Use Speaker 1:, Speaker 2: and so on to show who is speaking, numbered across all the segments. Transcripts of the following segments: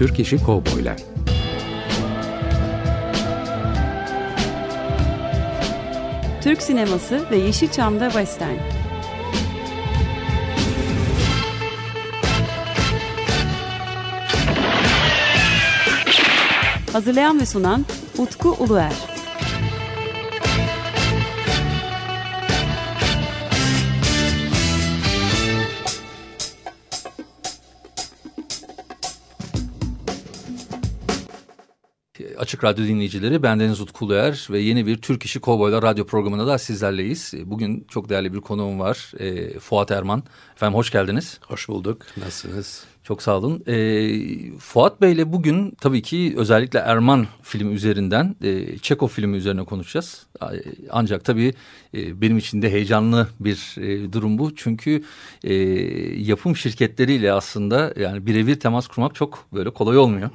Speaker 1: Türk İşi Kovboylar.
Speaker 2: Türk sineması ve Yeşilçam'da Western. Hazırlayan ve sunan Utku Uluer.
Speaker 3: Açık Radyo dinleyicileri, bendeniz Utku Uluer ve yeni bir Türk İşi Kovboylar radyo programında da sizlerleyiz. Bugün çok değerli bir konuğum var, e, Fuat Erman. Efendim hoş geldiniz.
Speaker 4: Hoş bulduk, nasılsınız?
Speaker 3: Çok sağ olun. E, Fuat Bey ile bugün tabii ki özellikle Erman filmi üzerinden, e, Çeko filmi üzerine konuşacağız. Ancak tabii e, benim için de heyecanlı bir e, durum bu. Çünkü e, yapım şirketleriyle aslında yani birebir temas kurmak çok böyle kolay olmuyor.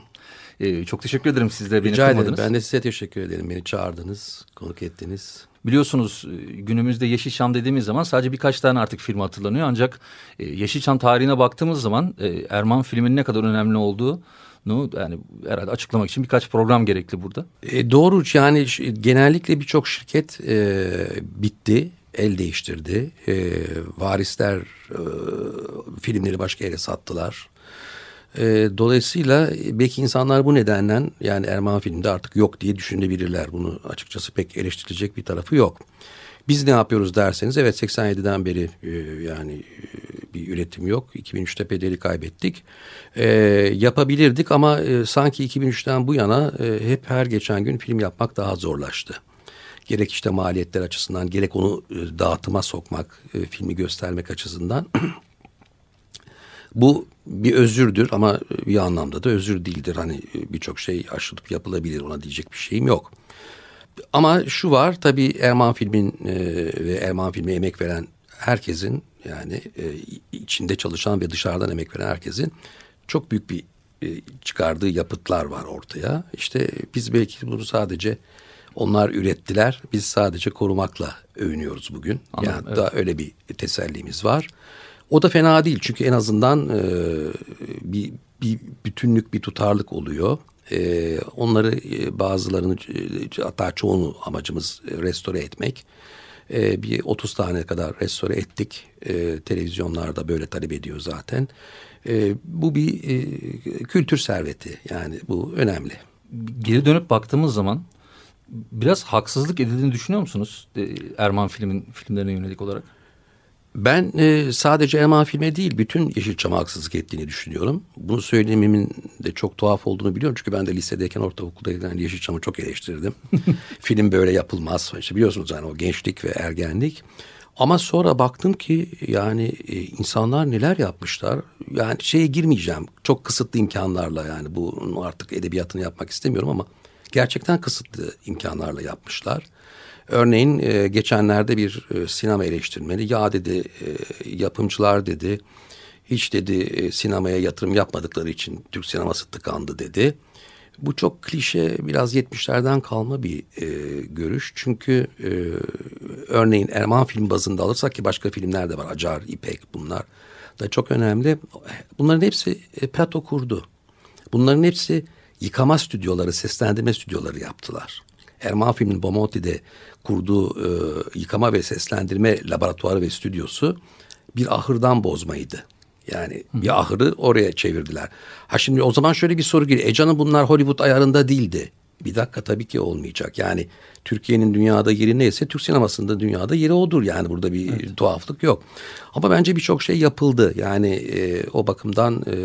Speaker 3: Ee, çok teşekkür ederim siz de beni
Speaker 4: Rica
Speaker 3: kırmadınız.
Speaker 4: ederim. Ben de size teşekkür ederim. Beni çağırdınız, konuk ettiniz.
Speaker 3: Biliyorsunuz e, günümüzde Yeşilçam dediğimiz zaman sadece birkaç tane artık film hatırlanıyor. Ancak e, Yeşilçam tarihine baktığımız zaman e, Erman filminin ne kadar önemli olduğu yani herhalde açıklamak için birkaç program gerekli burada.
Speaker 4: E, doğru yani genellikle birçok şirket e, bitti, el değiştirdi. E, varisler e, filmleri başka yere sattılar. E, dolayısıyla belki insanlar bu nedenden yani Erman filmde artık yok diye düşünebilirler. Bunu açıkçası pek eleştirilecek bir tarafı yok. Biz ne yapıyoruz derseniz evet 87'den beri e, yani e, bir üretim yok. 2003'te pederi kaybettik. E, yapabilirdik ama e, sanki 2003'ten bu yana e, hep her geçen gün film yapmak daha zorlaştı. Gerek işte maliyetler açısından gerek onu e, dağıtıma sokmak, e, filmi göstermek açısından Bu bir özürdür ama bir anlamda da özür değildir. Hani birçok şey aşılıp yapılabilir ona diyecek bir şeyim yok. Ama şu var tabii Erman filmin e, ve Erman filme emek veren herkesin yani e, içinde çalışan ve dışarıdan emek veren herkesin çok büyük bir e, çıkardığı yapıtlar var ortaya. İşte biz belki bunu sadece onlar ürettiler. Biz sadece korumakla övünüyoruz bugün. Anladım, yani evet. da öyle bir tesellimiz var. O da fena değil çünkü en azından e, bir, bir bütünlük, bir tutarlık oluyor. E, onları e, bazılarını hatta çoğunu amacımız restore etmek. E, bir 30 tane kadar restore ettik. E, televizyonlarda böyle talep ediyor zaten. E, bu bir e, kültür serveti yani bu önemli.
Speaker 3: Geri dönüp baktığımız zaman biraz haksızlık edildiğini düşünüyor musunuz Erman filmin filmlerine yönelik olarak?
Speaker 4: Ben e, sadece Erman filme değil bütün Yeşilçam'a haksızlık ettiğini düşünüyorum. Bunu söylememin de çok tuhaf olduğunu biliyorum. Çünkü ben de lisedeyken ortaokuldayken Yeşilçam'ı çok eleştirdim. Film böyle yapılmaz. İşte biliyorsunuz yani o gençlik ve ergenlik. Ama sonra baktım ki yani e, insanlar neler yapmışlar. Yani şeye girmeyeceğim. Çok kısıtlı imkanlarla yani bu artık edebiyatını yapmak istemiyorum ama gerçekten kısıtlı imkanlarla yapmışlar. Örneğin e, geçenlerde bir e, sinema eleştirmeni ya dedi e, yapımcılar dedi hiç dedi e, sinemaya yatırım yapmadıkları için Türk sineması tıkandı dedi. Bu çok klişe biraz 70'lerden kalma bir e, görüş. Çünkü e, örneğin Erman film bazında alırsak ki başka filmler de var. Acar, İpek bunlar da çok önemli. Bunların hepsi e, Peto kurdu. Bunların hepsi yıkama stüdyoları, seslendirme stüdyoları yaptılar. Erman Film'in Bomonti'de kurduğu e, yıkama ve seslendirme laboratuvarı ve stüdyosu bir ahırdan bozmaydı. Yani Hı. bir ahırı oraya çevirdiler. Ha şimdi o zaman şöyle bir soru geliyor. E canım bunlar Hollywood ayarında değildi. Bir dakika tabii ki olmayacak. Yani Türkiye'nin dünyada yeri neyse Türk sinemasında dünyada yeri odur. Yani burada bir evet. tuhaflık yok. Ama bence birçok şey yapıldı. Yani e, o bakımdan e,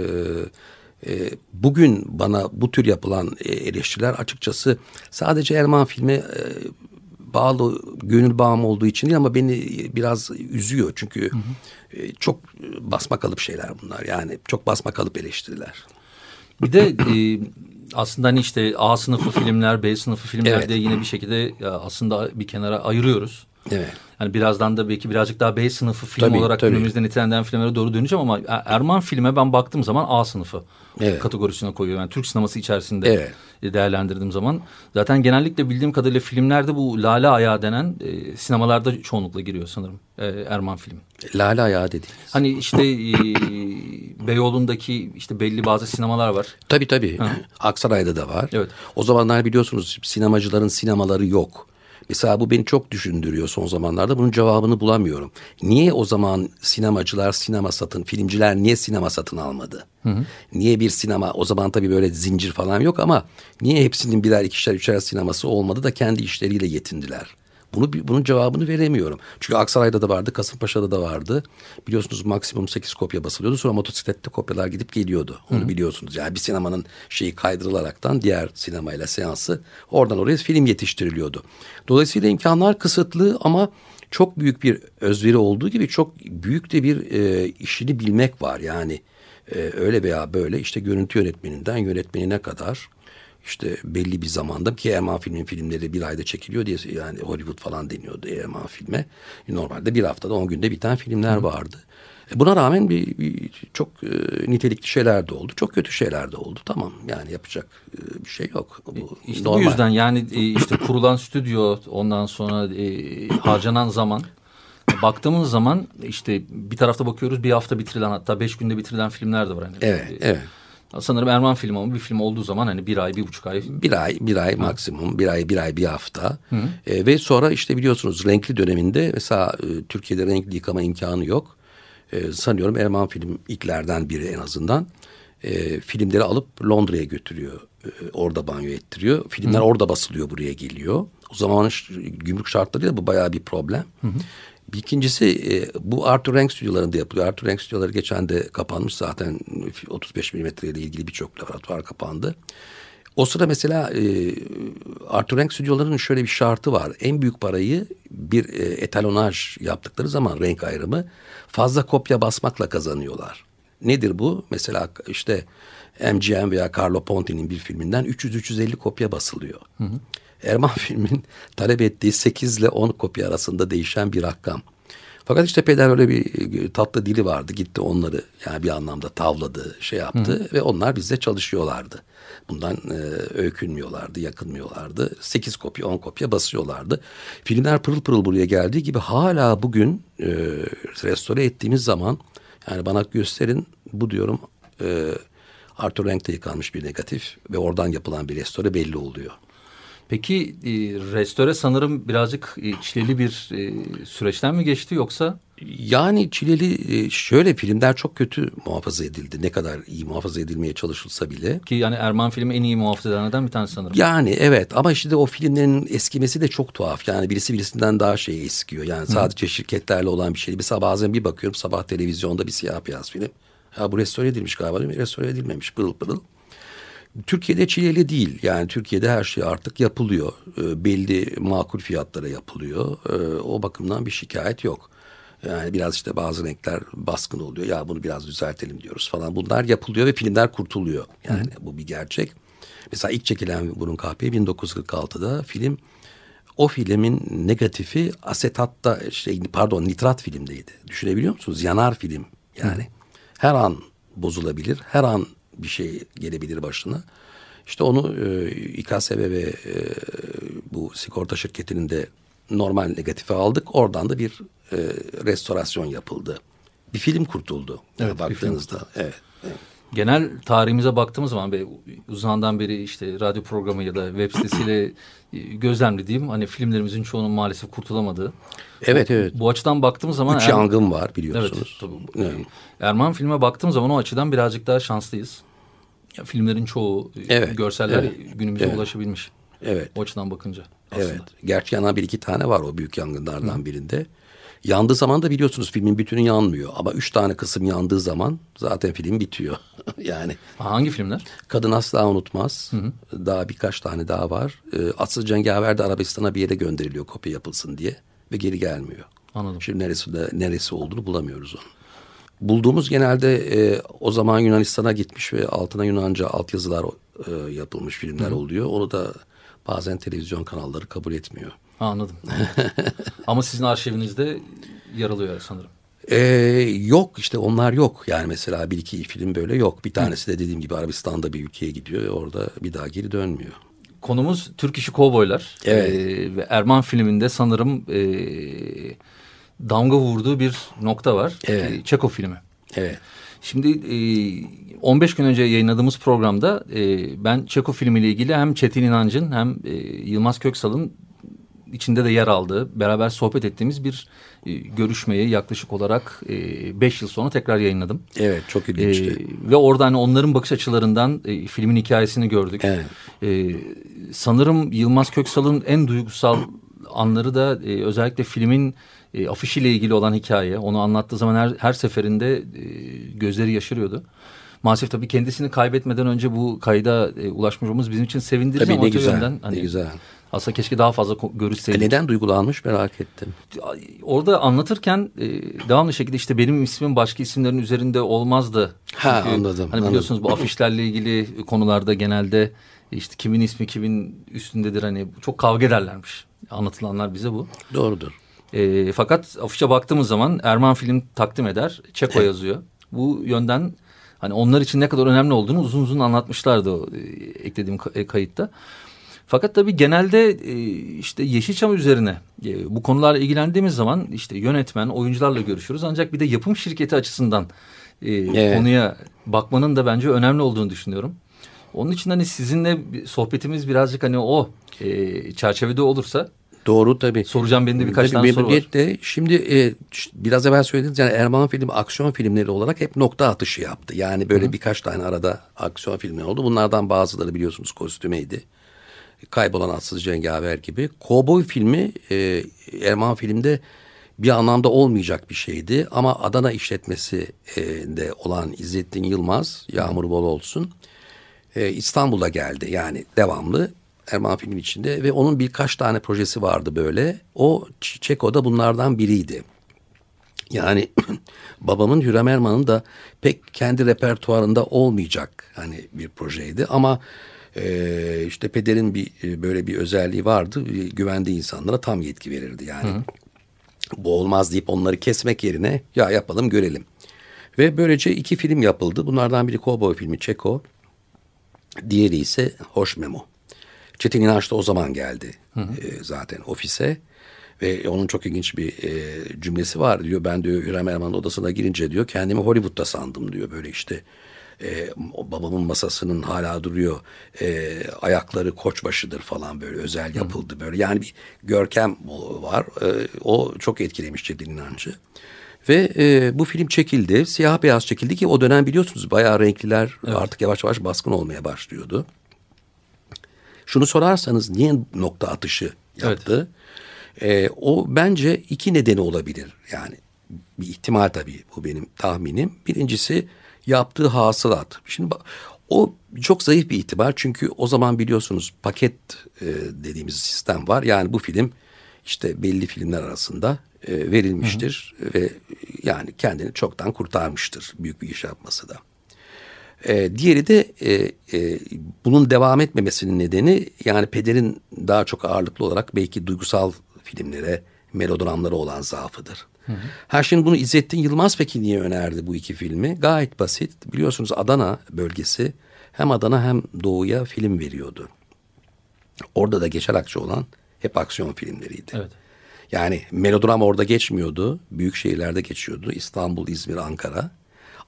Speaker 4: e, bugün bana bu tür yapılan e, eleştiriler açıkçası sadece Erman filmi e, bağlı gönül bağım olduğu için değil ama beni biraz üzüyor. Çünkü hı hı. E, çok basma kalıp şeyler bunlar. Yani çok basma kalıp eleştiriler.
Speaker 3: Bir de e, aslında hani işte A sınıfı filmler, B sınıfı filmler evet. de yine bir şekilde aslında bir kenara ayırıyoruz.
Speaker 4: Evet.
Speaker 3: Yani birazdan da belki birazcık daha B sınıfı film tabii, olarak tabii. günümüzde nitelenen filmlere doğru döneceğim ama Erman filme ben baktığım zaman A sınıfı evet. kategorisine koyuyorum. Yani Türk sineması içerisinde evet. değerlendirdiğim zaman zaten genellikle bildiğim kadarıyla filmlerde bu Lale Ayağı denen e, sinemalarda çoğunlukla giriyor sanırım e, Erman film.
Speaker 4: Lale Ayağı dediğiniz.
Speaker 3: Hani işte e, Beyoğlu'ndaki işte belli bazı sinemalar var.
Speaker 4: Tabii tabii. Aksaray'da da var.
Speaker 3: Evet.
Speaker 4: O zamanlar biliyorsunuz sinemacıların sinemaları yok. Mesela bu beni çok düşündürüyor son zamanlarda. Bunun cevabını bulamıyorum. Niye o zaman sinemacılar sinema satın, filmciler niye sinema satın almadı? Niye bir sinema, o zaman tabii böyle zincir falan yok ama niye hepsinin birer ikişer üçer sineması olmadı da kendi işleriyle yetindiler? Bunu bunun cevabını veremiyorum. Çünkü Aksaray'da da vardı, Kasımpaşa'da da vardı. Biliyorsunuz maksimum 8 kopya basılıyordu. Sonra motosiklette kopyalar gidip geliyordu. Onu Hı. biliyorsunuz. Yani bir sinemanın şeyi kaydırılaraktan diğer sinemayla seansı oradan oraya film yetiştiriliyordu. Dolayısıyla imkanlar kısıtlı ama çok büyük bir özveri olduğu gibi çok büyük de bir e, işini bilmek var. Yani e, öyle veya böyle işte görüntü yönetmeninden yönetmenine kadar işte belli bir zamanda ki Erman filmin filmleri bir ayda çekiliyor diye yani Hollywood falan deniyordu Erman filme. Normalde bir haftada on günde biten filmler vardı. E, buna rağmen bir, bir çok e, nitelikli şeyler de oldu. Çok kötü şeyler de oldu. Tamam yani yapacak e, bir şey yok.
Speaker 3: Bu, e, işte normal. bu yüzden yani e, işte kurulan stüdyo ondan sonra e, harcanan zaman baktığımız zaman işte bir tarafta bakıyoruz bir hafta bitirilen hatta beş günde bitirilen filmler de var. Hani.
Speaker 4: Evet, evet.
Speaker 3: Sanırım Erman filmi ama bir film olduğu zaman hani bir ay, bir buçuk ay.
Speaker 4: Bir ay, bir ay Hı. maksimum. Bir ay, bir ay, bir hafta. E, ve sonra işte biliyorsunuz renkli döneminde mesela e, Türkiye'de renkli yıkama imkanı yok. E, sanıyorum Erman film ilklerden biri en azından. E, filmleri alıp Londra'ya götürüyor. E, orada banyo ettiriyor. Filmler Hı. orada basılıyor, buraya geliyor. O zaman gümrük şartlarıyla bu bayağı bir problem. Hı hı. İkincisi e, bu Arthur Rank stüdyolarında yapılıyor. Arthur Rank stüdyoları geçen de kapanmış zaten 35 milimetre ile ilgili birçok laboratuvar kapandı. O sıra mesela e, Arthur Rank stüdyolarının şöyle bir şartı var. En büyük parayı bir e, etalonaj yaptıkları zaman renk ayrımı fazla kopya basmakla kazanıyorlar. Nedir bu? Mesela işte MGM veya Carlo Ponti'nin bir filminden 300-350 kopya basılıyor. Hı hı. Erman filmin talep ettiği 8 ile 10 kopya arasında değişen bir rakam. Fakat işte peder öyle bir e, tatlı dili vardı. Gitti onları yani bir anlamda tavladı, şey yaptı Hı. ve onlar bizde çalışıyorlardı. Bundan e, öykünmüyorlardı, yakınmıyorlardı. 8 kopya, 10 kopya basıyorlardı. Filmler pırıl pırıl buraya geldiği gibi hala bugün e, restore ettiğimiz zaman yani bana gösterin bu diyorum e, Arthur Rank'te yıkanmış bir negatif ve oradan yapılan bir restore belli oluyor.
Speaker 3: Peki e, restore sanırım birazcık e, çileli bir e, süreçten mi geçti yoksa?
Speaker 4: Yani çileli e, şöyle filmler çok kötü muhafaza edildi. Ne kadar iyi muhafaza edilmeye çalışılsa bile.
Speaker 3: Ki yani Erman filmi en iyi muhafaza edenlerden bir tanesi sanırım.
Speaker 4: Yani evet ama işte o filmlerin eskimesi de çok tuhaf. Yani birisi birisinden daha şey eskiyor. Yani sadece Hı. şirketlerle olan bir şey. Mesela bazen bir bakıyorum sabah televizyonda bir siyah beyaz film. Ya bu restore edilmiş galiba değil mi? Restore edilmemiş pırıl pırıl. Türkiye'de çileli değil. Yani Türkiye'de her şey artık yapılıyor. E, belli makul fiyatlara yapılıyor. E, o bakımdan bir şikayet yok. Yani biraz işte bazı renkler baskın oluyor. Ya bunu biraz düzeltelim diyoruz falan. Bunlar yapılıyor ve filmler kurtuluyor. Yani Hı. bu bir gerçek. Mesela ilk çekilen Burun Kahpe 1946'da film o filmin negatifi asetatta şey pardon nitrat filmdeydi. Düşünebiliyor musunuz? Yanar film yani. Hı. Her an bozulabilir. Her an bir şey gelebilir başına. İşte onu e, İKSV ve e, bu sigorta şirketinin de normal negatife aldık. Oradan da bir e, restorasyon yapıldı. Bir film kurtuldu. Evet, baktığınızda. Evet, evet.
Speaker 3: Genel tarihimize baktığımız zaman be, uzandan beri işte radyo programı ya da web sitesiyle e, gözlemlediğim hani filmlerimizin çoğunun maalesef kurtulamadığı.
Speaker 4: Evet evet.
Speaker 3: Bu açıdan baktığım zaman...
Speaker 4: Üç er... yangın var biliyorsunuz.
Speaker 3: Evet tabii. Evet. Erman filme baktığım zaman o açıdan birazcık daha şanslıyız. Ya, filmlerin çoğu e, evet, görseller evet, günümüze evet. ulaşabilmiş.
Speaker 4: Evet.
Speaker 3: O açıdan bakınca aslında. Evet.
Speaker 4: Gerçi yanan bir iki tane var o büyük yangınlardan Hı. birinde. Yandığı zaman da biliyorsunuz filmin bütünü yanmıyor. Ama üç tane kısım yandığı zaman zaten film bitiyor. yani.
Speaker 3: Hangi filmler?
Speaker 4: Kadın Asla Unutmaz. Hı hı. Daha birkaç tane daha var. E, Asıl Cengaver de Arabistan'a bir yere gönderiliyor kopya yapılsın diye. Ve geri gelmiyor.
Speaker 3: Anladım.
Speaker 4: Şimdi neresi, de, neresi olduğunu bulamıyoruz onu. Bulduğumuz genelde e, o zaman Yunanistan'a gitmiş ve altına Yunanca altyazılar e, yapılmış filmler Hı. oluyor. Onu da bazen televizyon kanalları kabul etmiyor.
Speaker 3: anladım. Ama sizin arşivinizde yer alıyor sanırım.
Speaker 4: Ee, yok işte onlar yok. Yani mesela bir iki film böyle yok. Bir tanesi de dediğim gibi Arabistan'da bir ülkeye gidiyor orada bir daha geri dönmüyor.
Speaker 3: Konumuz Türk işi kovboylar.
Speaker 4: Evet. Ee,
Speaker 3: ve Erman filminde sanırım e, damga vurduğu bir nokta var.
Speaker 4: Evet.
Speaker 3: Çeko filmi.
Speaker 4: Evet.
Speaker 3: Şimdi e, 15 gün önce yayınladığımız programda e, ben Çeko filmiyle ilgili hem Çetin İnancı'nın hem e, Yılmaz Köksal'ın içinde de yer aldığı, beraber sohbet ettiğimiz bir e, görüşmeyi yaklaşık olarak 5 e, yıl sonra tekrar yayınladım.
Speaker 4: Evet, çok ilginçti.
Speaker 3: E, ve orada hani onların bakış açılarından e, filmin hikayesini gördük.
Speaker 4: Evet.
Speaker 3: E, sanırım Yılmaz Köksal'ın en duygusal anları da e, özellikle filmin e, afişiyle ilgili olan hikaye. Onu anlattığı zaman her, her seferinde e, gözleri yaşarıyordu. Maalesef tabii kendisini kaybetmeden önce bu kayda e, ulaşmamız bizim için sevindirici
Speaker 4: tabii,
Speaker 3: ama
Speaker 4: ne güzel,
Speaker 3: yönden, hani,
Speaker 4: ne güzel.
Speaker 3: Aslında keşke daha fazla görüşseydik.
Speaker 4: E neden duygulanmış merak ettim.
Speaker 3: Orada anlatırken e, devamlı şekilde işte benim ismim başka isimlerin üzerinde olmazdı.
Speaker 4: Ha
Speaker 3: Çünkü,
Speaker 4: anladım.
Speaker 3: Hani biliyorsunuz bu afişlerle ilgili konularda genelde işte kimin ismi kimin üstündedir hani çok kavga ederlermiş. Anlatılanlar bize bu.
Speaker 4: Doğrudur.
Speaker 3: E, fakat afişe baktığımız zaman Erman film takdim eder. Çeko yazıyor. Bu yönden hani onlar için ne kadar önemli olduğunu uzun uzun anlatmışlardı o, e, eklediğim kayıtta. Fakat tabii genelde e, işte Yeşilçam üzerine e, bu konularla ilgilendiğimiz zaman işte yönetmen, oyuncularla görüşürüz. Ancak bir de yapım şirketi açısından e, evet. konuya bakmanın da bence önemli olduğunu düşünüyorum. Onun için hani sizinle sohbetimiz birazcık hani o e, çerçevede olursa
Speaker 4: Doğru tabii.
Speaker 3: Soracağım benim de birkaç tabii, tane soru var.
Speaker 4: De, şimdi e, biraz evvel söylediniz yani Erman film aksiyon filmleri olarak hep nokta atışı yaptı. Yani böyle Hı-hı. birkaç tane arada aksiyon filmleri oldu. Bunlardan bazıları biliyorsunuz kostümeydi. Kaybolan Atsız Cengaver gibi. Kovboy filmi e, Erman filmde bir anlamda olmayacak bir şeydi. Ama Adana işletmesi e, de olan İzzettin Yılmaz, Yağmur Bol olsun, e, İstanbul'a geldi. Yani devamlı Erman filmin içinde ve onun birkaç tane projesi vardı böyle. O Çeko da bunlardan biriydi. Yani babamın Hürrem Erman'ın da pek kendi repertuarında olmayacak hani bir projeydi ama e, işte pederin bir e, böyle bir özelliği vardı. Güvendiği insanlara tam yetki verirdi yani. Hı. Bu olmaz deyip onları kesmek yerine ya yapalım görelim. Ve böylece iki film yapıldı. Bunlardan biri Cowboy filmi Çeko. Diğeri ise Hoş Memo. Çetin İnanç da o zaman geldi hı hı. E, zaten ofise. Ve onun çok ilginç bir e, cümlesi var diyor. Ben diyor Hürrem Erman'ın odasına girince diyor kendimi Hollywood'da sandım diyor. Böyle işte e, babamın masasının hala duruyor. E, ayakları koçbaşıdır falan böyle özel yapıldı Hı. böyle. Yani bir görkem var. E, o çok etkilemiş Çetin İnancı. Ve e, bu film çekildi. Siyah beyaz çekildi ki o dönem biliyorsunuz bayağı renkliler evet. artık yavaş yavaş baskın olmaya başlıyordu. Şunu sorarsanız niye nokta atışı yaptı? Evet. E, o bence iki nedeni olabilir. Yani bir ihtimal tabii bu benim tahminim. Birincisi yaptığı hasılat. Şimdi o çok zayıf bir ihtimal çünkü o zaman biliyorsunuz paket e, dediğimiz sistem var. Yani bu film işte belli filmler arasında e, verilmiştir hı hı. ve yani kendini çoktan kurtarmıştır büyük bir iş yapması da. E, diğeri de e, e, bunun devam etmemesinin nedeni yani pederin daha çok ağırlıklı olarak belki duygusal filmlere, melodramlara olan zaafıdır. Hı hı. Ha şimdi bunu İzzettin Yılmaz peki niye önerdi bu iki filmi? Gayet basit. Biliyorsunuz Adana bölgesi hem Adana hem Doğu'ya film veriyordu. Orada da geçer akçe olan hep aksiyon filmleriydi. Evet. Yani melodram orada geçmiyordu. Büyük şehirlerde geçiyordu. İstanbul, İzmir, Ankara.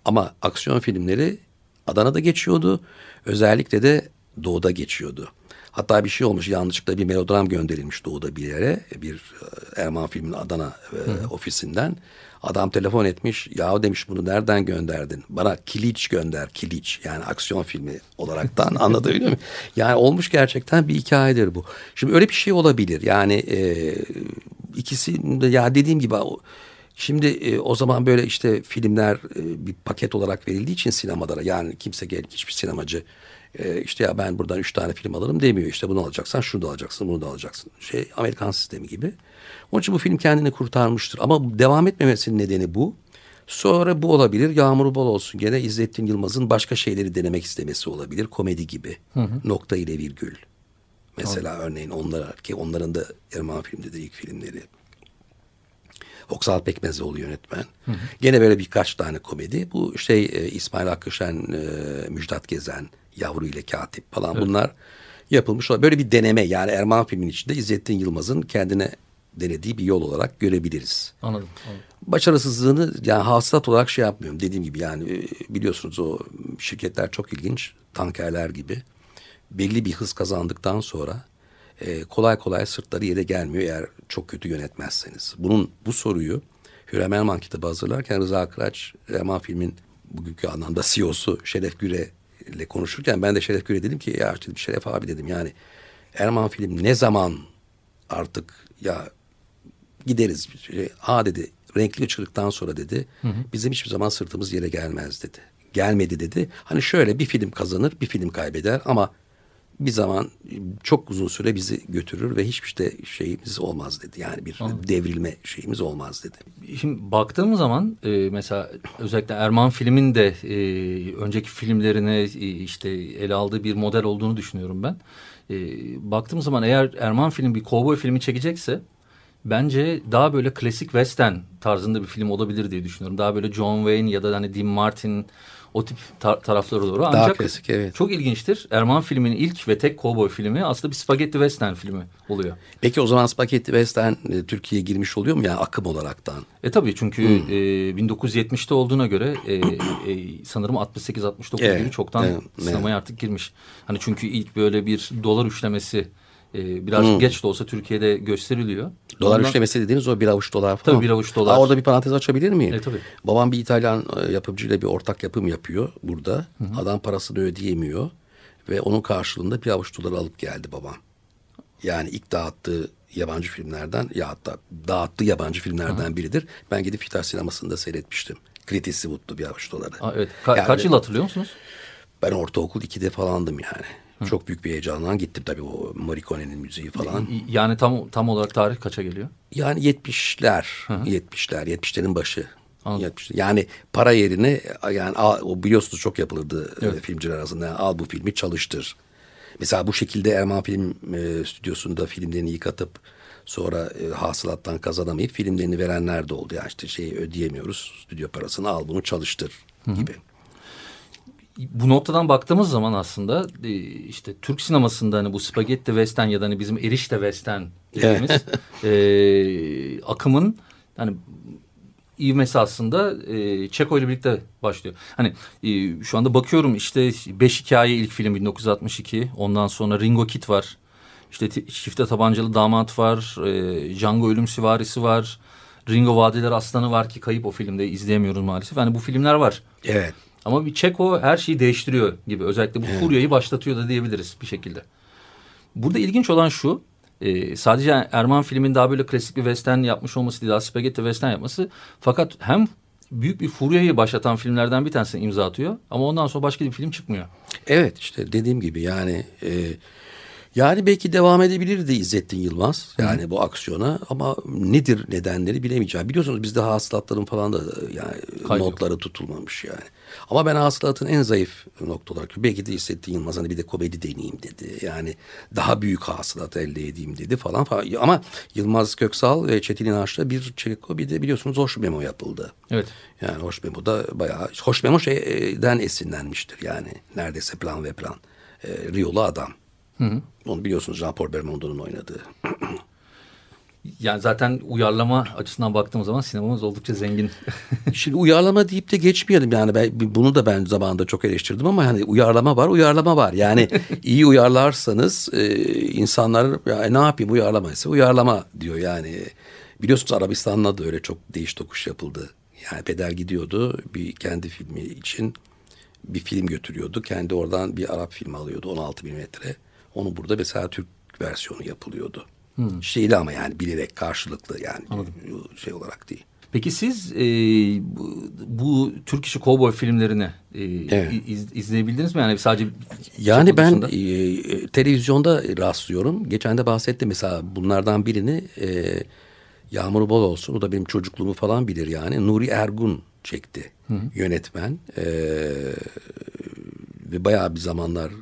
Speaker 4: Ama aksiyon filmleri Adana'da geçiyordu. Özellikle de Doğu'da geçiyordu. Hatta bir şey olmuş yanlışlıkla bir melodram gönderilmiş Doğu'da bir yere. Bir e, Erman filmin Adana e, ofisinden. Adam telefon etmiş. Ya demiş bunu nereden gönderdin? Bana Kiliç gönder. Kiliç yani aksiyon filmi olaraktan anlatabiliyor muyum? Yani olmuş gerçekten bir hikayedir bu. Şimdi öyle bir şey olabilir. Yani e, ikisi de ya dediğim gibi Şimdi e, o zaman böyle işte filmler e, bir paket olarak verildiği için sinemalara yani kimse gel hiçbir sinemacı e, işte ya ben buradan üç tane film alırım demiyor. İşte bunu alacaksan şunu da alacaksın bunu da alacaksın. Şey Amerikan sistemi gibi. Onun için bu film kendini kurtarmıştır. Ama devam etmemesinin nedeni bu. Sonra bu olabilir. Yağmuru bol olsun. Gene İzzettin Yılmaz'ın başka şeyleri denemek istemesi olabilir. Komedi gibi. Hı hı. Nokta ile virgül. Mesela tamam. örneğin onlar ki onların da Erman filmde de ilk filmleri. Oksal Pekmezoğlu yönetmen. Hı hı. Gene böyle birkaç tane komedi. Bu şey e, İsmail Hakkışen, e, Müjdat Gezen, Yavru ile Katip falan evet. bunlar yapılmış. Böyle bir deneme yani Erman filmin içinde İzzettin Yılmaz'ın kendine denediği bir yol olarak görebiliriz.
Speaker 3: Anladım. anladım.
Speaker 4: Başarısızlığını yani hasılat olarak şey yapmıyorum. Dediğim gibi yani e, biliyorsunuz o şirketler çok ilginç. Tankerler gibi. Belli bir hız kazandıktan sonra e, kolay kolay sırtları yere gelmiyor eğer çok kötü yönetmezseniz. Bunun bu soruyu Hürrem Elman kitabı hazırlarken Rıza Kıraç, Elman filmin bugünkü anlamda CEO'su Şeref Güre ile konuşurken ben de Şeref Güre dedim ki ya dedim, Şeref abi dedim yani Erman film ne zaman artık ya gideriz. Ha dedi renkli ışıktan sonra dedi hı hı. bizim hiçbir zaman sırtımız yere gelmez dedi. Gelmedi dedi. Hani şöyle bir film kazanır bir film kaybeder ama bir zaman çok uzun süre bizi götürür ve hiçbir işte şeyimiz olmaz dedi. Yani bir Anladım. devrilme şeyimiz olmaz dedi.
Speaker 3: Şimdi baktığımız zaman e, mesela özellikle Erman filmin de e, önceki filmlerine e, işte ele aldığı bir model olduğunu düşünüyorum ben. E, baktığımız zaman eğer Erman film bir kovboy filmi çekecekse bence daha böyle klasik western tarzında bir film olabilir diye düşünüyorum. Daha böyle John Wayne ya da hani Dean Martin o tip tar taraflara doğru. Ancak Daha klasik evet. Çok ilginçtir. Erman filminin ilk ve tek kovboy filmi aslında bir spagetti western filmi oluyor.
Speaker 4: Peki o zaman spagetti western e, Türkiye'ye girmiş oluyor mu yani akım olaraktan?
Speaker 3: E tabii çünkü hmm. e, 1970'te olduğuna göre e, e, sanırım 68-69 evet, gibi çoktan evet, sinemaya evet. artık girmiş. Hani çünkü ilk böyle bir dolar üçlemesi e, biraz hmm. geç de olsa Türkiye'de gösteriliyor.
Speaker 4: Dolar Ondan, üçlemesi dediğiniz o bir avuç dolar falan.
Speaker 3: Tabii bir avuç dolar.
Speaker 4: Aa, orada bir parantez açabilir miyim?
Speaker 3: E, tabii.
Speaker 4: Babam bir İtalyan e, yapımcıyla bir ortak yapım yapıyor burada. Hı hı. Adam parasını ödeyemiyor. Ve onun karşılığında bir avuç dolar alıp geldi babam. Yani ilk dağıttığı yabancı filmlerden ya hatta dağıttığı yabancı filmlerden hı. biridir. Ben gidip Fitar sinemasında seyretmiştim. Clint Eastwood'lu bir avuç doları.
Speaker 3: Aa, evet. Ka yani, kaç yıl hatırlıyor musunuz?
Speaker 4: Ben ortaokul 2'de falandım yani. Hı. Çok büyük bir heyecanla gittim tabii o Morricone'nin müziği falan.
Speaker 3: Yani tam tam olarak tarih kaça geliyor?
Speaker 4: Yani 70'ler, 70'ler, 70'lerin başı. Anladım. 70'ler. Yani para yerine yani o biliyorsunuz çok yapılırdı e, evet. filmciler arasında. Al bu filmi çalıştır. Mesela bu şekilde Erman Film e, Stüdyosu'nda filmlerini yıkatıp sonra e, hasılattan kazanamayıp filmlerini verenler de oldu. Yani işte şeyi ödeyemiyoruz stüdyo parasını al bunu çalıştır gibi. Hı hı
Speaker 3: bu noktadan baktığımız zaman aslında e, işte Türk sinemasında hani bu spagetti western ya da hani bizim erişte western dediğimiz e, akımın hani ivmesi aslında e, Çeko ile birlikte başlıyor. Hani e, şu anda bakıyorum işte Beş Hikaye ilk film 1962. Ondan sonra Ringo Kid var. İşte Çifte Tabancalı Damat var. E, Django Ölüm Sivarisi var. Ringo Vadiler Aslanı var ki kayıp o filmde izleyemiyoruz maalesef. Hani bu filmler var.
Speaker 4: Evet.
Speaker 3: Ama bir Çeko her şeyi değiştiriyor gibi. Özellikle bu furyayı başlatıyor da diyebiliriz bir şekilde. Burada ilginç olan şu. E, sadece Erman filmin daha böyle klasik bir western yapmış olması değil. Daha spagetti western yapması. Fakat hem büyük bir furyayı başlatan filmlerden bir tanesini imza atıyor. Ama ondan sonra başka bir film çıkmıyor.
Speaker 4: Evet işte dediğim gibi yani... E, yani belki devam edebilirdi İzzettin Yılmaz yani Hı. bu aksiyona ama nedir nedenleri bilemeyeceğim. Biliyorsunuz bizde hasılatların falan da yani Kaydı. notları tutulmamış yani. Ama ben hasılatın en zayıf nokta olarak belki de İzzettin Yılmaz hani bir de komedi deneyeyim dedi. Yani daha büyük hasılat elde edeyim dedi falan. falan. Ama Yılmaz Köksal ve Çetin İnanç'ta bir çeko bir de biliyorsunuz Hoş Memo yapıldı.
Speaker 3: Evet.
Speaker 4: Yani Hoş Memo da bayağı Hoş Memo şeyden esinlenmiştir yani neredeyse plan ve plan. E, Riyolu adam. Hı hı. Onu biliyorsunuz Jean-Paul Belmondo'nun oynadığı.
Speaker 3: Yani zaten uyarlama açısından baktığımız zaman sinemamız oldukça zengin.
Speaker 4: Şimdi uyarlama deyip de geçmeyelim yani ben, bunu da ben zamanında çok eleştirdim ama hani uyarlama var uyarlama var. Yani iyi uyarlarsanız e, insanlar ya, ne yapayım uyarlamaysa uyarlama diyor yani. Biliyorsunuz Arabistan'la da öyle çok değiş tokuş yapıldı. Yani peder gidiyordu bir kendi filmi için bir film götürüyordu. Kendi oradan bir Arap filmi alıyordu 16 milimetre. Onu burada mesela Türk versiyonu yapılıyordu. Hmm. Şeyli ama yani bilerek karşılıklı yani Anladım. şey olarak değil.
Speaker 3: Peki siz e, bu, bu Türk işi kovboy filmlerini e, evet. iz, izleyebildiniz mi? Yani sadece
Speaker 4: yani ben e, televizyonda rastlıyorum. Geçen de bahsettim mesela bunlardan birini e, Yağmur Bol olsun. O da benim çocukluğumu falan bilir yani. Nuri Ergun çekti hı yönetmen. E, ve bayağı bir zamanlar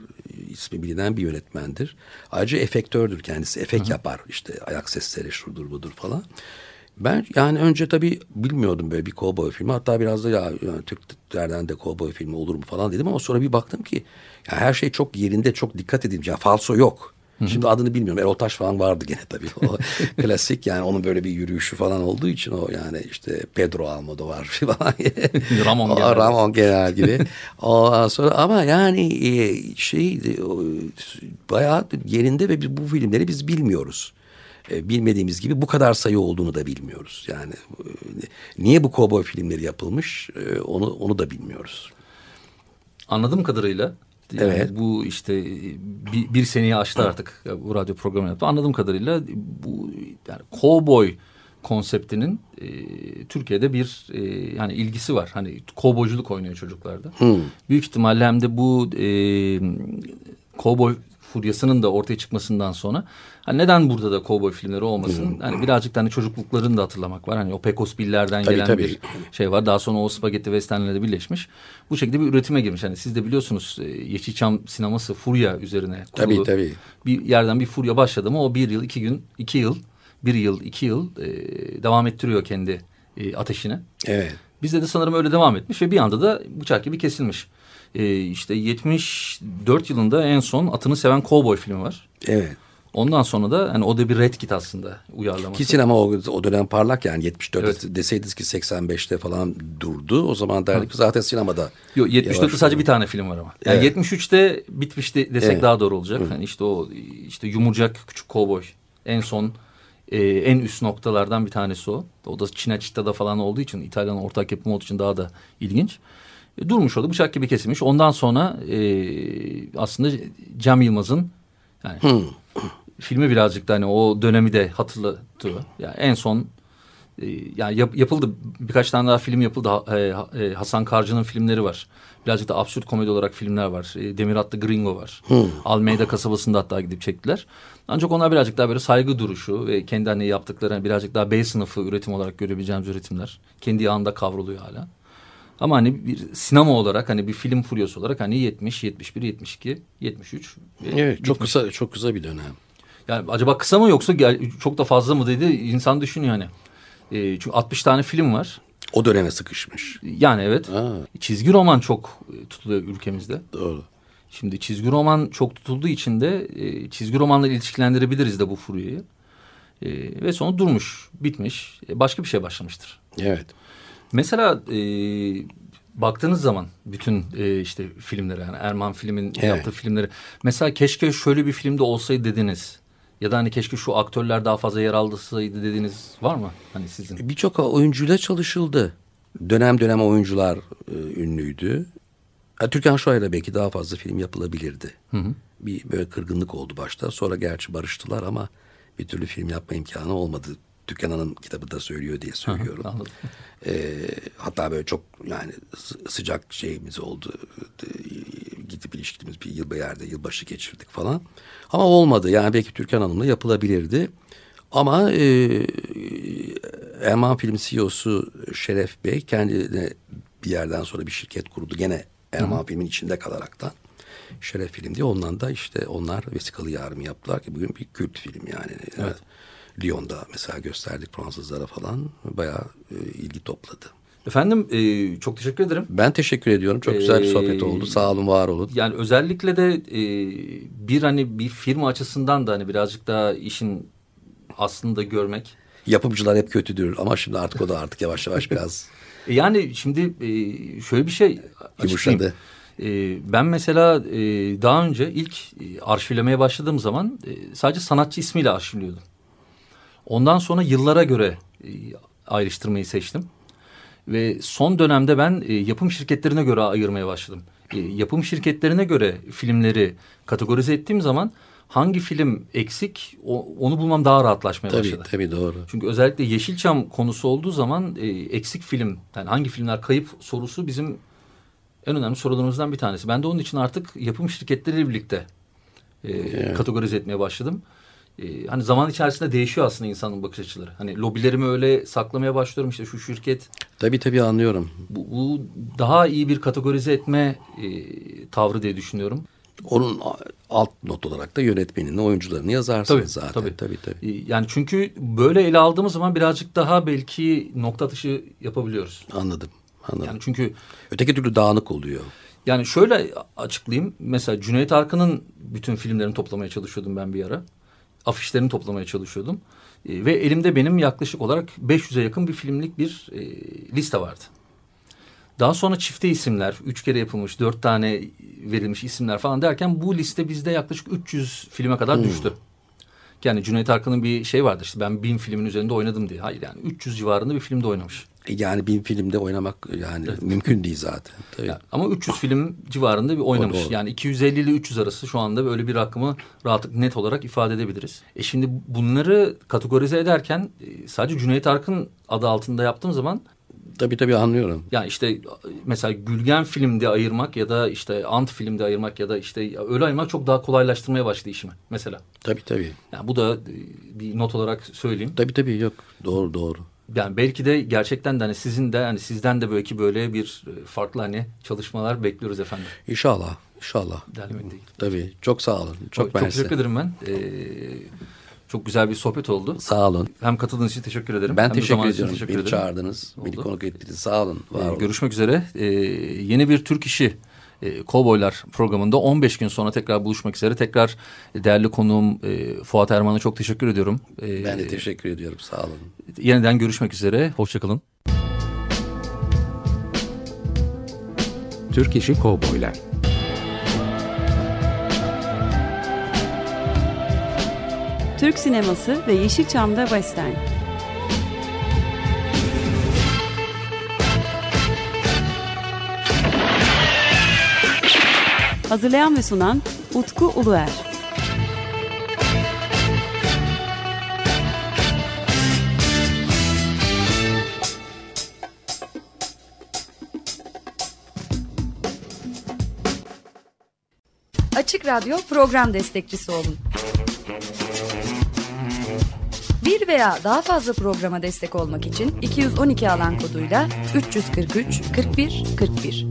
Speaker 4: ismi bilinen bir yönetmendir. Ayrıca efektördür kendisi. Efekt Hı-hı. yapar işte ayak sesleri şudur budur falan. Ben yani önce tabii bilmiyordum böyle bir kovboy filmi. Hatta biraz da ya yani Türklerden de kovboy filmi olur mu falan dedim ama sonra bir baktım ki ya her şey çok yerinde çok dikkat edilmiş. Ya falso yok. Şimdi adını bilmiyorum. Erol Taş falan vardı gene tabii. O klasik yani onun böyle bir yürüyüşü falan olduğu için o yani işte Pedro Almodovar falan.
Speaker 3: Ramon
Speaker 4: O
Speaker 3: Genel.
Speaker 4: Ramon Genel gibi. Ondan sonra ama yani şey bayağı yerinde ve bu filmleri biz bilmiyoruz. E, bilmediğimiz gibi bu kadar sayı olduğunu da bilmiyoruz. Yani e, niye bu kovboy filmleri yapılmış onu onu da bilmiyoruz.
Speaker 3: Anladığım kadarıyla yani
Speaker 4: Evet.
Speaker 3: bu işte bir, bir seneyi aştı artık bu radyo programı yaptı. Anladığım kadarıyla bu yani cowboy konseptinin e, Türkiye'de bir e, yani ilgisi var. Hani kovboyculuk oynuyor çocuklarda. Büyük ihtimalle hem de bu e, kovboy furyasının da ortaya çıkmasından sonra hani neden burada da kovboy filmleri olmasın? Hani birazcık da hani çocukluklarını da hatırlamak var. Hani o Pecos Bill'lerden
Speaker 4: Tabii,
Speaker 3: gelen
Speaker 4: tabii.
Speaker 3: bir şey var. Daha sonra o spagetti westernlerle de birleşmiş. Bu şekilde bir üretime girmiş. Hani siz de biliyorsunuz e, Yeşilçam sineması furya üzerine kurulu.
Speaker 4: Tabii tabii.
Speaker 3: Bir yerden bir furya başladı mı o bir yıl, iki gün, iki yıl, bir yıl, iki yıl e, devam ettiriyor kendi e, ateşini.
Speaker 4: Evet.
Speaker 3: Bizde de sanırım öyle devam etmiş ve bir anda da bıçak gibi kesilmiş. E, işte 74 yılında en son Atını Seven Cowboy filmi var.
Speaker 4: Evet.
Speaker 3: Ondan sonra da hani o da bir red kit aslında uyarlaması.
Speaker 4: Ki sinema o, o dönem parlak yani 74'te
Speaker 3: Evet.
Speaker 4: deseydiniz ki 85'te falan durdu. O zaman derdik ki zaten sinemada.
Speaker 3: Yok 74'te
Speaker 4: yavaş
Speaker 3: sadece bir tane film var ama. Yani
Speaker 4: Evet.
Speaker 3: 73'te bitmişti desek
Speaker 4: Evet.
Speaker 3: daha doğru olacak. Hani işte o işte yumurcak küçük kovboy en son e, en üst noktalardan bir tanesi o. O da Cinecitta'da falan olduğu için İtalyan ortak yapımı olduğu için daha da ilginç. Durmuş oldu bıçak gibi kesilmiş. Ondan sonra e, aslında Cem Yılmaz'ın yani filmi birazcık da hani o dönemi de hatırlatıyor. Yani en son e, yani yap- yapıldı birkaç tane daha film yapıldı. E, e, Hasan Karcı'nın filmleri var. Birazcık da absürt komedi olarak filmler var. E, Demir Atlı Gringo var. Almeida kasabasında hatta gidip çektiler. Ancak onlar birazcık daha böyle saygı duruşu ve kendi hani yaptıkları hani birazcık daha B sınıfı üretim olarak görebileceğimiz üretimler. Kendi yağında kavruluyor hala. Ama hani bir sinema olarak hani bir film furyası olarak hani 70, 71, 72, 73. ve
Speaker 4: Evet çok
Speaker 3: bitmiş.
Speaker 4: kısa çok kısa bir dönem.
Speaker 3: Yani acaba kısa mı yoksa çok da fazla mı dedi insan düşünüyor hani. E, çünkü 60 tane film var.
Speaker 4: O döneme sıkışmış.
Speaker 3: Yani evet.
Speaker 4: Ha.
Speaker 3: Çizgi roman çok e, tutuluyor ülkemizde.
Speaker 4: Doğru.
Speaker 3: Şimdi çizgi roman çok tutulduğu için de e, çizgi romanla ilişkilendirebiliriz de bu furyayı. E, ve sonra durmuş, bitmiş. E, başka bir şey başlamıştır.
Speaker 4: Evet.
Speaker 3: Mesela e, baktığınız zaman bütün e, işte filmlere yani Erman filmin
Speaker 4: Evet.
Speaker 3: yaptığı filmleri. Mesela keşke şöyle bir filmde olsaydı dediniz. Ya da hani keşke şu aktörler daha fazla yer alsaydı dediğiniz var mı? Hani sizin.
Speaker 4: Birçok oyuncuyla çalışıldı. Dönem dönem oyuncular e, ünlüydü. Ha, Türkan Şoray'la belki daha fazla film yapılabilirdi. Bir böyle kırgınlık oldu başta. Sonra gerçi barıştılar ama bir türlü film yapma imkanı olmadı. Türkan Hanım kitabı da söylüyor diye söylüyorum. Ee, hatta böyle çok yani sı- sıcak şeyimiz oldu. Ee, Gidip ilişkimiz bir yıl bir yerde yılbaşı geçirdik falan. Ama olmadı. Yani belki Türkan Hanım'la yapılabilirdi. Ama e, Erman Film CEO'su Şeref Bey kendine bir yerden sonra bir şirket kurdu. Gene Erman Film'in içinde kalaraktan. Şeref Film diye ondan da işte onlar vesikalı yarımı yaptılar ki bugün bir kült film yani. Evet. Lyon'da mesela gösterdik Fransızlara falan bayağı e, ilgi topladı.
Speaker 3: Efendim e, çok teşekkür ederim.
Speaker 4: Ben teşekkür ediyorum. Çok güzel bir sohbet
Speaker 3: Ee,
Speaker 4: oldu. Sağ olun, var olun.
Speaker 3: Yani özellikle de e, bir hani bir firma açısından da hani birazcık daha işin aslını da görmek.
Speaker 4: Yapımcılar hep kötüdür ama şimdi artık o da artık yavaş yavaş biraz
Speaker 3: E, yani şimdi e, şöyle bir şey açıklayayım. E, ben mesela e, daha önce ilk e, arşivlemeye başladığım zaman e, sadece sanatçı ismiyle arşivliyordum. Ondan sonra yıllara göre e, ayrıştırmayı seçtim. Ve son dönemde ben e, yapım şirketlerine göre ayırmaya başladım. E, yapım şirketlerine göre filmleri kategorize ettiğim zaman hangi film eksik o- onu bulmam daha rahatlaşmaya
Speaker 4: tabii
Speaker 3: başladı.
Speaker 4: tabii doğru.
Speaker 3: Çünkü özellikle Yeşilçam konusu olduğu zaman e, eksik film, yani hangi filmler kayıp sorusu bizim en önemli sorularımızdan bir tanesi. Ben de onun için artık yapım şirketleriyle birlikte e, kategorize etmeye başladım. E, hani zaman içerisinde değişiyor aslında insanın bakış açıları. Hani lobilerimi öyle saklamaya başlıyorum işte şu şirket
Speaker 4: Tabii tabii anlıyorum.
Speaker 3: bu, bu daha iyi bir kategorize etme e, tavrı diye düşünüyorum.
Speaker 4: Onun alt not olarak da yönetmenini, oyuncularını yazarsınız
Speaker 3: Tabii,
Speaker 4: zaten.
Speaker 3: tabii.
Speaker 4: Tabii tabii.
Speaker 3: Yani çünkü böyle ele aldığımız zaman birazcık daha belki nokta atışı yapabiliyoruz.
Speaker 4: Anladım. Anladım.
Speaker 3: Yani çünkü
Speaker 4: Öteki türlü dağınık oluyor.
Speaker 3: Yani şöyle açıklayayım. Mesela Cüneyt Arkın'ın bütün filmlerini toplamaya çalışıyordum ben bir ara. Afişlerini toplamaya çalışıyordum. E, ve elimde benim yaklaşık olarak 500'e yakın bir filmlik bir e, liste vardı. Daha sonra çifte isimler, üç kere yapılmış, dört tane verilmiş isimler falan derken bu liste bizde yaklaşık 300 filme kadar hmm. düştü. Yani Cüneyt Arkın'ın bir şey vardı işte ben bin filmin üzerinde oynadım diye. Hayır yani 300 civarında bir filmde oynamış.
Speaker 4: Yani bin filmde oynamak yani evet. mümkün değil zaten. Tabii. Yani,
Speaker 3: ama 300 film civarında bir oynamış. Doğru, doğru. Yani 250 ile 300 arası şu anda böyle bir rakamı rahatlık net olarak ifade edebiliriz. E şimdi bunları kategorize ederken e, sadece Cüneyt Arkın adı altında yaptığım zaman
Speaker 4: Tabii tabii anlıyorum.
Speaker 3: Yani işte mesela Gülgen filmde ayırmak ya da işte Ant filmde ayırmak ya da işte öyle ayırmak çok daha kolaylaştırmaya başladı işimi mesela.
Speaker 4: Tabii tabii.
Speaker 3: Yani bu da bir not olarak söyleyeyim.
Speaker 4: Tabii tabii yok doğru doğru
Speaker 3: yani belki de gerçekten de hani sizin de hani sizden de belki böyle bir e, farklı hani çalışmalar bekliyoruz efendim.
Speaker 4: İnşallah. İnşallah. Tabii. Çok sağ olun. Çok,
Speaker 3: çok, çok teşekkür ederim ben. Ee, çok güzel bir sohbet oldu.
Speaker 4: Sağ olun.
Speaker 3: Hem katıldığınız için teşekkür ederim.
Speaker 4: Ben
Speaker 3: hem
Speaker 4: teşekkür ediyorum. Teşekkür beni ederim. çağırdınız. Oldu. Beni konuk ettiniz. Sağ olun.
Speaker 3: Var ee, olun. Görüşmek üzere. Ee, yeni bir Türk işi e, Kovboylar programında 15 gün sonra tekrar buluşmak üzere. Tekrar değerli konuğum e, Fuat Erman'a çok teşekkür ediyorum.
Speaker 4: E, ben de teşekkür ediyorum. Sağ olun.
Speaker 3: Yeniden görüşmek üzere. Hoşçakalın.
Speaker 1: Türk İşi Kovboylar
Speaker 2: Türk sineması ve Yeşilçam'da Western. Hazırlayan ve sunan Utku Uluer.
Speaker 5: Açık Radyo program destekçisi olun. Bir veya daha fazla programa destek olmak için 212 alan koduyla 343 41 41